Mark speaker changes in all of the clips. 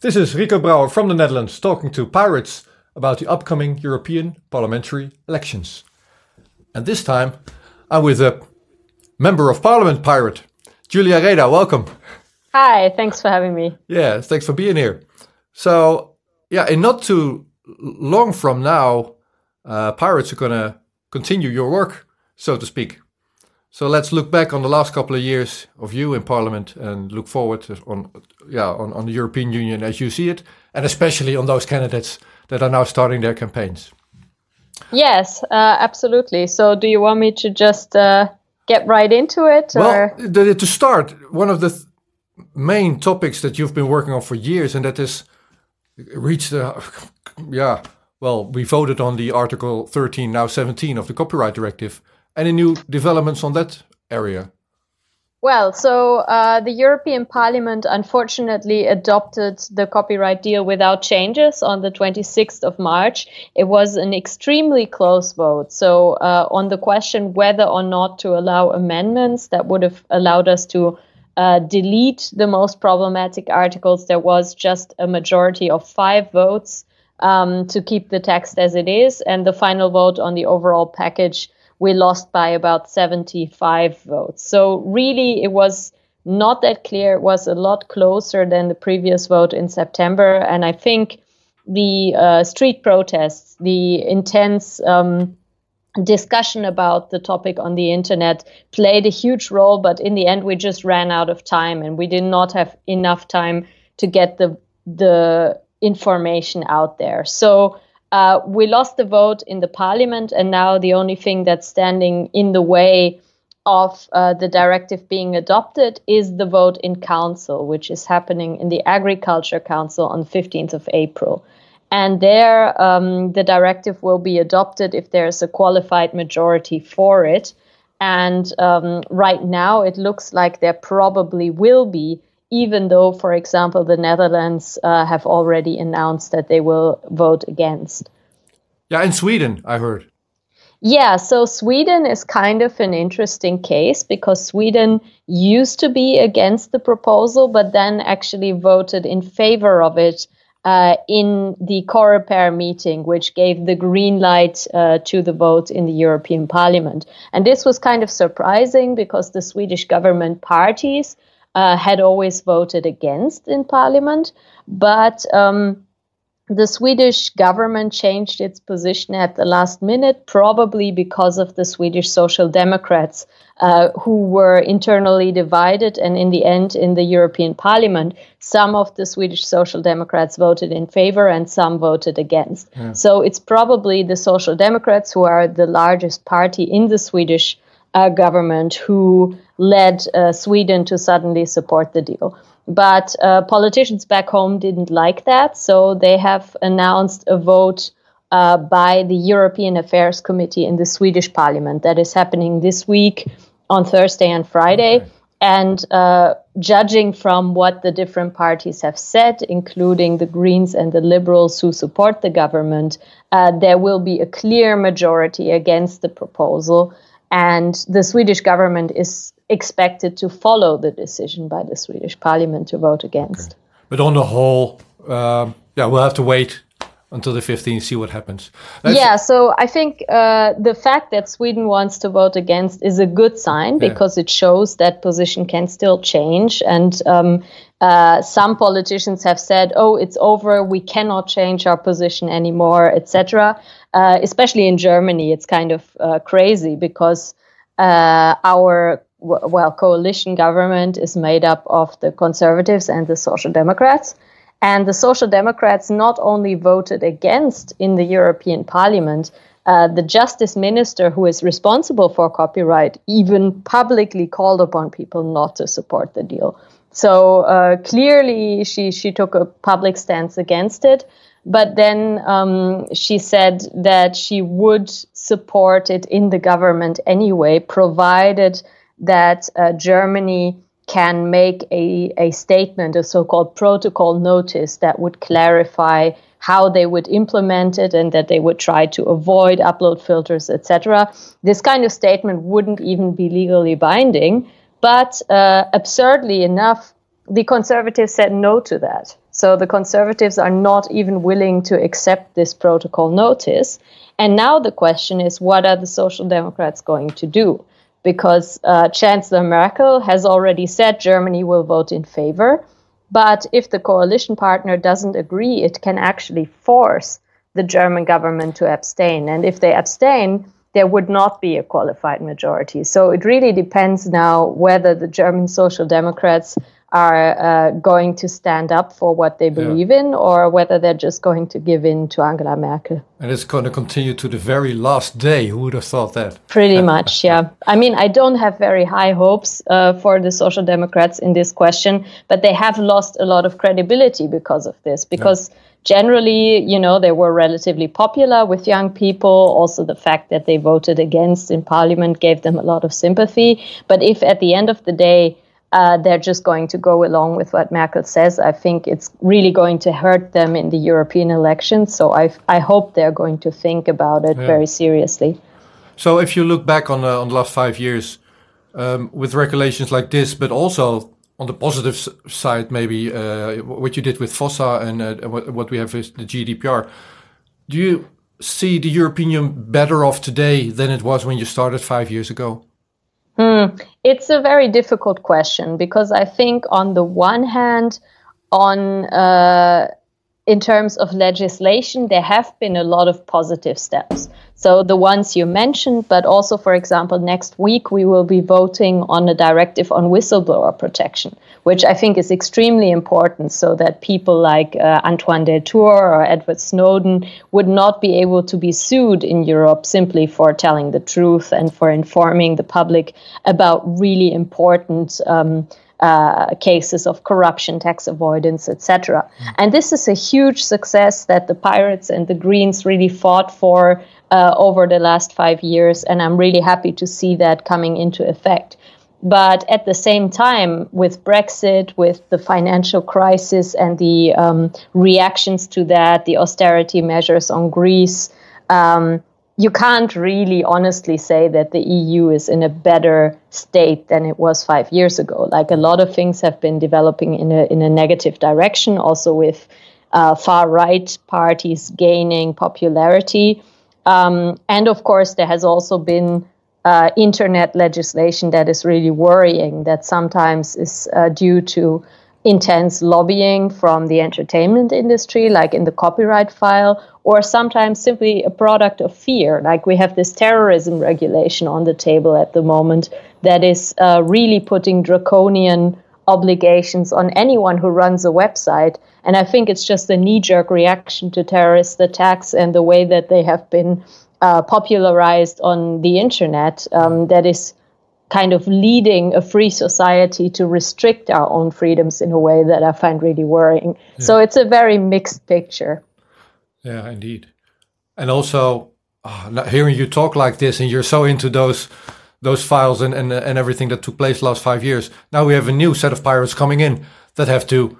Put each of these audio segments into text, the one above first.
Speaker 1: This is Rico Brouwer from the Netherlands talking to pirates about the upcoming European parliamentary elections. And this time I'm with a member of parliament pirate, Julia Reda. Welcome.
Speaker 2: Hi, thanks for having me.
Speaker 1: Yeah, thanks for being here. So, yeah, in not too long from now, uh, pirates are going to continue your work, so to speak. So let's look back on the last couple of years of you in Parliament and look forward on, yeah, on, on the European Union as you see it, and especially on those candidates that are now starting their campaigns.
Speaker 2: Yes, uh, absolutely. So, do you want me to just uh, get right into it?
Speaker 1: Well, the, to start, one of the th main topics that you've been working on for years, and that is reached, the, yeah, well, we voted on the Article 13, now 17 of the Copyright Directive. Any new developments on that area?
Speaker 2: Well, so uh, the European Parliament unfortunately adopted the copyright deal without changes on the 26th of March. It was an extremely close vote. So, uh, on the question whether or not to allow amendments that would have allowed us to uh, delete the most problematic articles, there was just a majority of five votes um, to keep the text as it is. And the final vote on the overall package, we lost by about 75 votes. So really, it was not that clear. It was a lot closer than the previous vote in September. And I think the uh, street protests, the intense um, discussion about the topic on the internet played a huge role. But in the end, we just ran out of time and we did not have enough time to get the the information out there. So uh, we lost the vote in the parliament, and now the only thing that's standing in the way of uh, the directive being adopted is the vote in council, which is happening in the Agriculture Council on 15th of April. And there, um, the directive will be adopted if there's a qualified majority for it. And um, right now, it looks like there probably will be even though, for example, the Netherlands uh, have already announced that they will vote against.
Speaker 1: Yeah, in Sweden, I heard.
Speaker 2: Yeah, so Sweden is kind of an interesting case because Sweden used to be against the proposal, but then actually voted in favor of it uh, in the Coreper meeting, which gave the green light uh, to the vote in the European Parliament. And this was kind of surprising because the Swedish government parties uh, had always voted against in parliament, but um, the Swedish government changed its position at the last minute, probably because of the Swedish Social Democrats, uh, who were internally divided. And in the end, in the European Parliament, some of the Swedish Social Democrats voted in favor and some voted against. Yeah. So it's probably the Social Democrats, who are the largest party in the Swedish uh, government, who led uh, Sweden to suddenly support the deal. But uh, politicians back home didn't like that, so they have announced a vote uh, by the European Affairs Committee in the Swedish Parliament that is happening this week on Thursday and Friday. And uh, judging from what the different parties have said, including the Greens and the Liberals who support the government, uh, there will be a clear majority against the proposal. And the Swedish government is expected to follow the decision by the Swedish parliament to vote against. Okay.
Speaker 1: But on the whole, um, yeah, we'll have to wait until the 15th, see what happens.
Speaker 2: That's yeah, so I think uh, the fact that Sweden wants to vote against is a good sign because yeah. it shows that position can still change. And um, uh, some politicians have said, "Oh, it's over. We cannot change our position anymore," etc. Uh, especially in Germany, it's kind of uh, crazy because uh, our well, coalition government is made up of the conservatives and the social democrats. And the social democrats not only voted against in the European Parliament, uh, the justice minister who is responsible for copyright even publicly called upon people not to support the deal. So uh, clearly, she, she took a public stance against it. But then um, she said that she would support it in the government anyway, provided that uh, Germany can make a, a statement, a so called protocol notice that would clarify how they would implement it and that they would try to avoid upload filters, etc. This kind of statement wouldn't even be legally binding, but uh, absurdly enough, the conservatives said no to that. So the conservatives are not even willing to accept this protocol notice. And now the question is what are the social democrats going to do? Because uh, Chancellor Merkel has already said Germany will vote in favor. But if the coalition partner doesn't agree, it can actually force the German government to abstain. And if they abstain, there would not be a qualified majority. So it really depends now whether the German Social Democrats are uh, going to stand up for what they believe yeah. in or whether they're just going to give in to Angela Merkel.
Speaker 1: And it's going to continue to the very last day. Who would have thought that?
Speaker 2: Pretty much, yeah. I mean, I don't have very high hopes uh, for the Social Democrats in this question, but they have lost a lot of credibility because of this, because. Yeah generally, you know, they were relatively popular with young people. Also, the fact that they voted against in parliament gave them a lot of sympathy. But if at the end of the day, uh, they're just going to go along with what Merkel says. I think it's really going to hurt them in the European elections. So I, I hope they're going to think about it yeah. very seriously.
Speaker 1: So if you look back on, uh, on the last five years um, with regulations like this, but also on the positive side, maybe uh, what you did with FOSSA and uh, what, what we have is the GDPR. Do you see the European Union better off today than it was when you started five years ago?
Speaker 2: Mm, it's a very difficult question because I think, on the one hand, on uh, in terms of legislation, there have been a lot of positive steps. So the ones you mentioned, but also, for example, next week we will be voting on a directive on whistleblower protection, which I think is extremely important so that people like uh, Antoine Deltour or Edward Snowden would not be able to be sued in Europe simply for telling the truth and for informing the public about really important. Um, uh, cases of corruption, tax avoidance, etc. Mm. And this is a huge success that the Pirates and the Greens really fought for uh, over the last five years, and I'm really happy to see that coming into effect. But at the same time, with Brexit, with the financial crisis and the um, reactions to that, the austerity measures on Greece, um, you can't really honestly say that the EU is in a better state than it was five years ago. Like a lot of things have been developing in a in a negative direction, also with uh, far right parties gaining popularity. Um, and of course, there has also been uh, internet legislation that is really worrying, that sometimes is uh, due to intense lobbying from the entertainment industry, like in the copyright file, or sometimes simply a product of fear. Like we have this terrorism regulation on the table at the moment that is uh, really putting draconian obligations on anyone who runs a website and I think it's just a knee jerk reaction to terrorist attacks and the way that they have been uh, popularized on the internet um, that is kind of leading a free society to restrict our own freedoms in a way that I find really worrying. Yeah. So it's a very mixed picture.
Speaker 1: Yeah, indeed. And also, oh, hearing you talk like this and you're so into those those files and, and and everything that took place last five years. Now we have a new set of pirates coming in that have to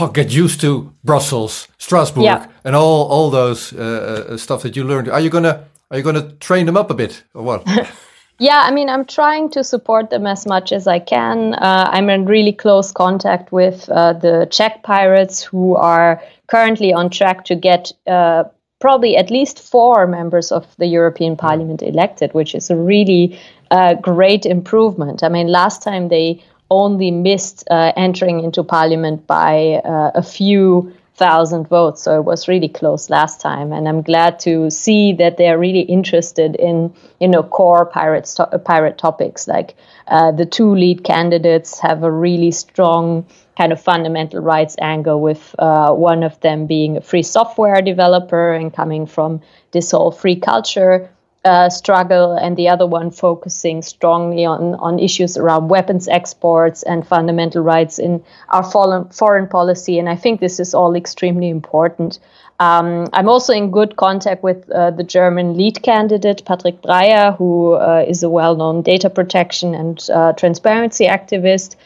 Speaker 1: oh, get used to Brussels, Strasbourg, yeah. and all all those uh, uh, stuff that you learned. Are you gonna are you gonna train them up a bit or what?
Speaker 2: yeah, I mean, I'm trying to support them as much as I can. Uh, I'm in really close contact with uh, the Czech pirates who are currently on track to get. Uh, probably at least four members of the European Parliament elected, which is a really uh, great improvement. I mean, last time they only missed uh, entering into parliament by uh, a few thousand votes. So it was really close last time, and I'm glad to see that they are really interested in you know core pirate to- pirate topics. Like uh, the two lead candidates have a really strong kind of fundamental rights angle, with uh, one of them being a free software developer and coming from this whole free culture uh, struggle, and the other one focusing strongly on, on issues around weapons exports and fundamental rights in our foreign, foreign policy. And I think this is all extremely important. Um, I'm also in good contact with uh, the German lead candidate, Patrick Breyer, who uh, is a well known data protection and uh, transparency activist.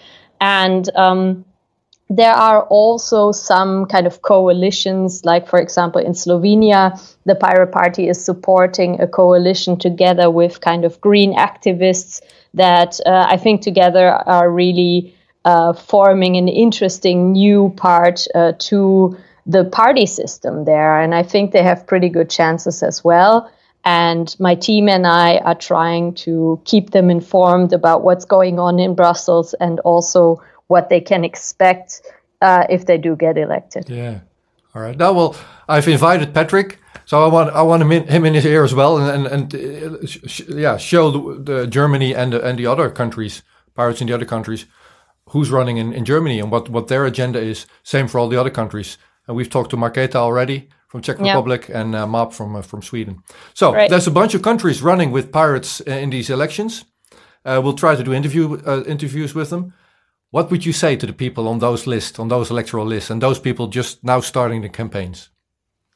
Speaker 2: And um, there are also some kind of coalitions, like, for example, in Slovenia, the Pirate Party is supporting a coalition together with kind of green activists that uh, I think together are really uh, forming an interesting new part uh, to the party system there. And I think they have pretty good chances as well. And my team and I are trying to keep them informed about what's going on in Brussels and also what they can expect uh, if they do get elected.
Speaker 1: Yeah. All right. Now, well, I've invited Patrick, so I want I want him in, him in his ear as well, and and, and uh, sh yeah, show the, the, Germany and the, and the other countries, pirates in the other countries, who's running in, in Germany and what what their agenda is. Same for all the other countries. And we've talked to Marketa already from Czech Republic and uh, Map from uh, from Sweden. So right. there's a bunch of countries running with pirates uh, in these elections. Uh, we'll try to do interview uh, interviews with them. What would you say to the people on those lists, on those electoral lists, and those people just now starting the campaigns?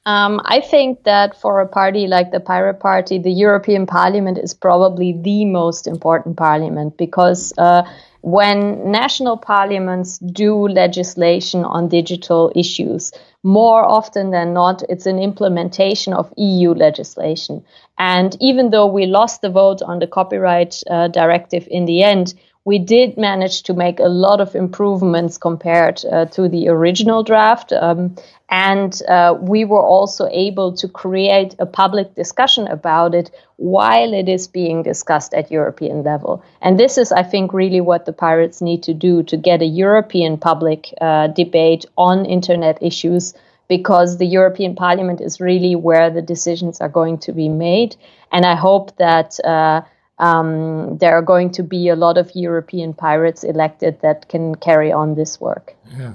Speaker 2: Um, I think that for a party like the Pirate Party, the European Parliament is probably the most important parliament because uh, when national parliaments do legislation on digital issues, more often than not, it's an implementation of EU legislation. And even though we lost the vote on the copyright uh, directive in the end, we did manage to make a lot of improvements compared uh, to the original draft. Um, and uh, we were also able to create a public discussion about it while it is being discussed at European level. And this is, I think, really what the pirates need to do to get a European public uh, debate on internet issues. Because the European Parliament is really where the decisions are going to be made. And I hope that uh, um, there are going to be a lot of European pirates elected that can carry on this work.
Speaker 1: Yeah.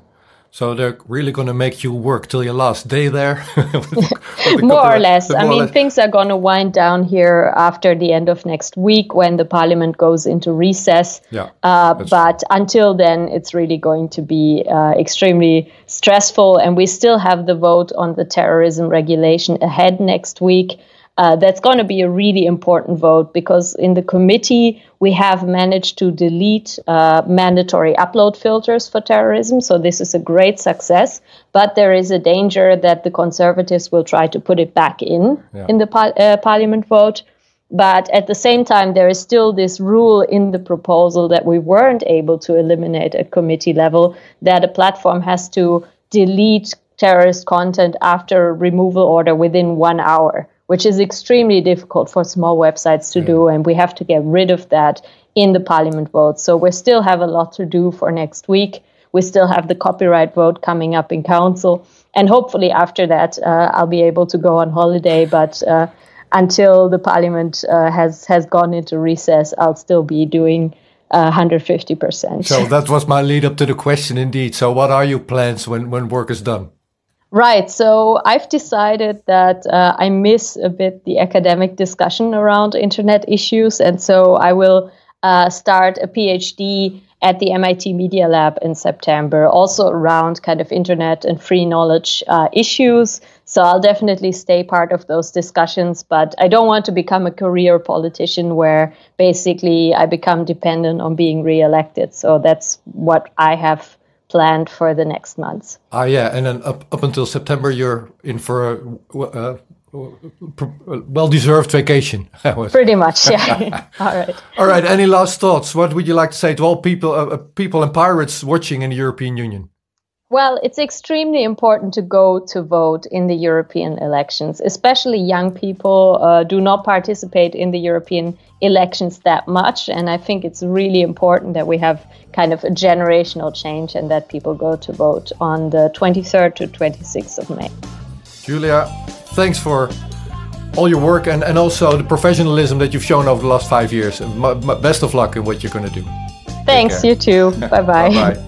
Speaker 1: So they're really going to make you work till your last day there?
Speaker 2: more or less. I mean, less. things are going to wind down here after the end of next week when the parliament goes into recess.
Speaker 1: Yeah,
Speaker 2: uh, but true. until then, it's really going to be uh, extremely stressful. And we still have the vote on the terrorism regulation ahead next week. Uh, that's going to be a really important vote because in the committee we have managed to delete uh, mandatory upload filters for terrorism. So this is a great success. But there is a danger that the conservatives will try to put it back in yeah. in the par- uh, parliament vote. But at the same time, there is still this rule in the proposal that we weren't able to eliminate at committee level that a platform has to delete terrorist content after removal order within one hour which is extremely difficult for small websites to do. And we have to get rid of that in the parliament vote. So we still have a lot to do for next week. We still have the copyright vote coming up in council. And hopefully, after that, uh, I'll be able to go on holiday. But uh, until the parliament uh, has, has gone into recess, I'll still be doing. 150%. Uh,
Speaker 1: so that was my lead up to the question indeed. So what are your plans when, when work is done?
Speaker 2: Right. So I've decided that uh, I miss a bit the academic discussion around internet issues. And so I will uh, start a PhD at the MIT Media Lab in September, also around kind of internet and free knowledge uh, issues. So I'll definitely stay part of those discussions, but I don't want to become a career politician where basically I become dependent on being reelected. So that's what I have planned for the next months.
Speaker 1: Ah, yeah, and then up up until September, you're in for a uh, well-deserved vacation.
Speaker 2: Pretty much, yeah. all right.
Speaker 1: All right. Any last thoughts? What would you like to say to all people, uh, uh, people and pirates watching in the European Union?
Speaker 2: Well, it's extremely important to go to vote in the European elections, especially young people uh, do not participate in the European elections that much. And I think it's really important that we have kind of a generational change and that people go to vote on the 23rd to 26th of May.
Speaker 1: Julia, thanks for all your work and, and also the professionalism that you've shown over the last five years. best of luck in what you're going to do.
Speaker 2: Thanks, you too. bye bye.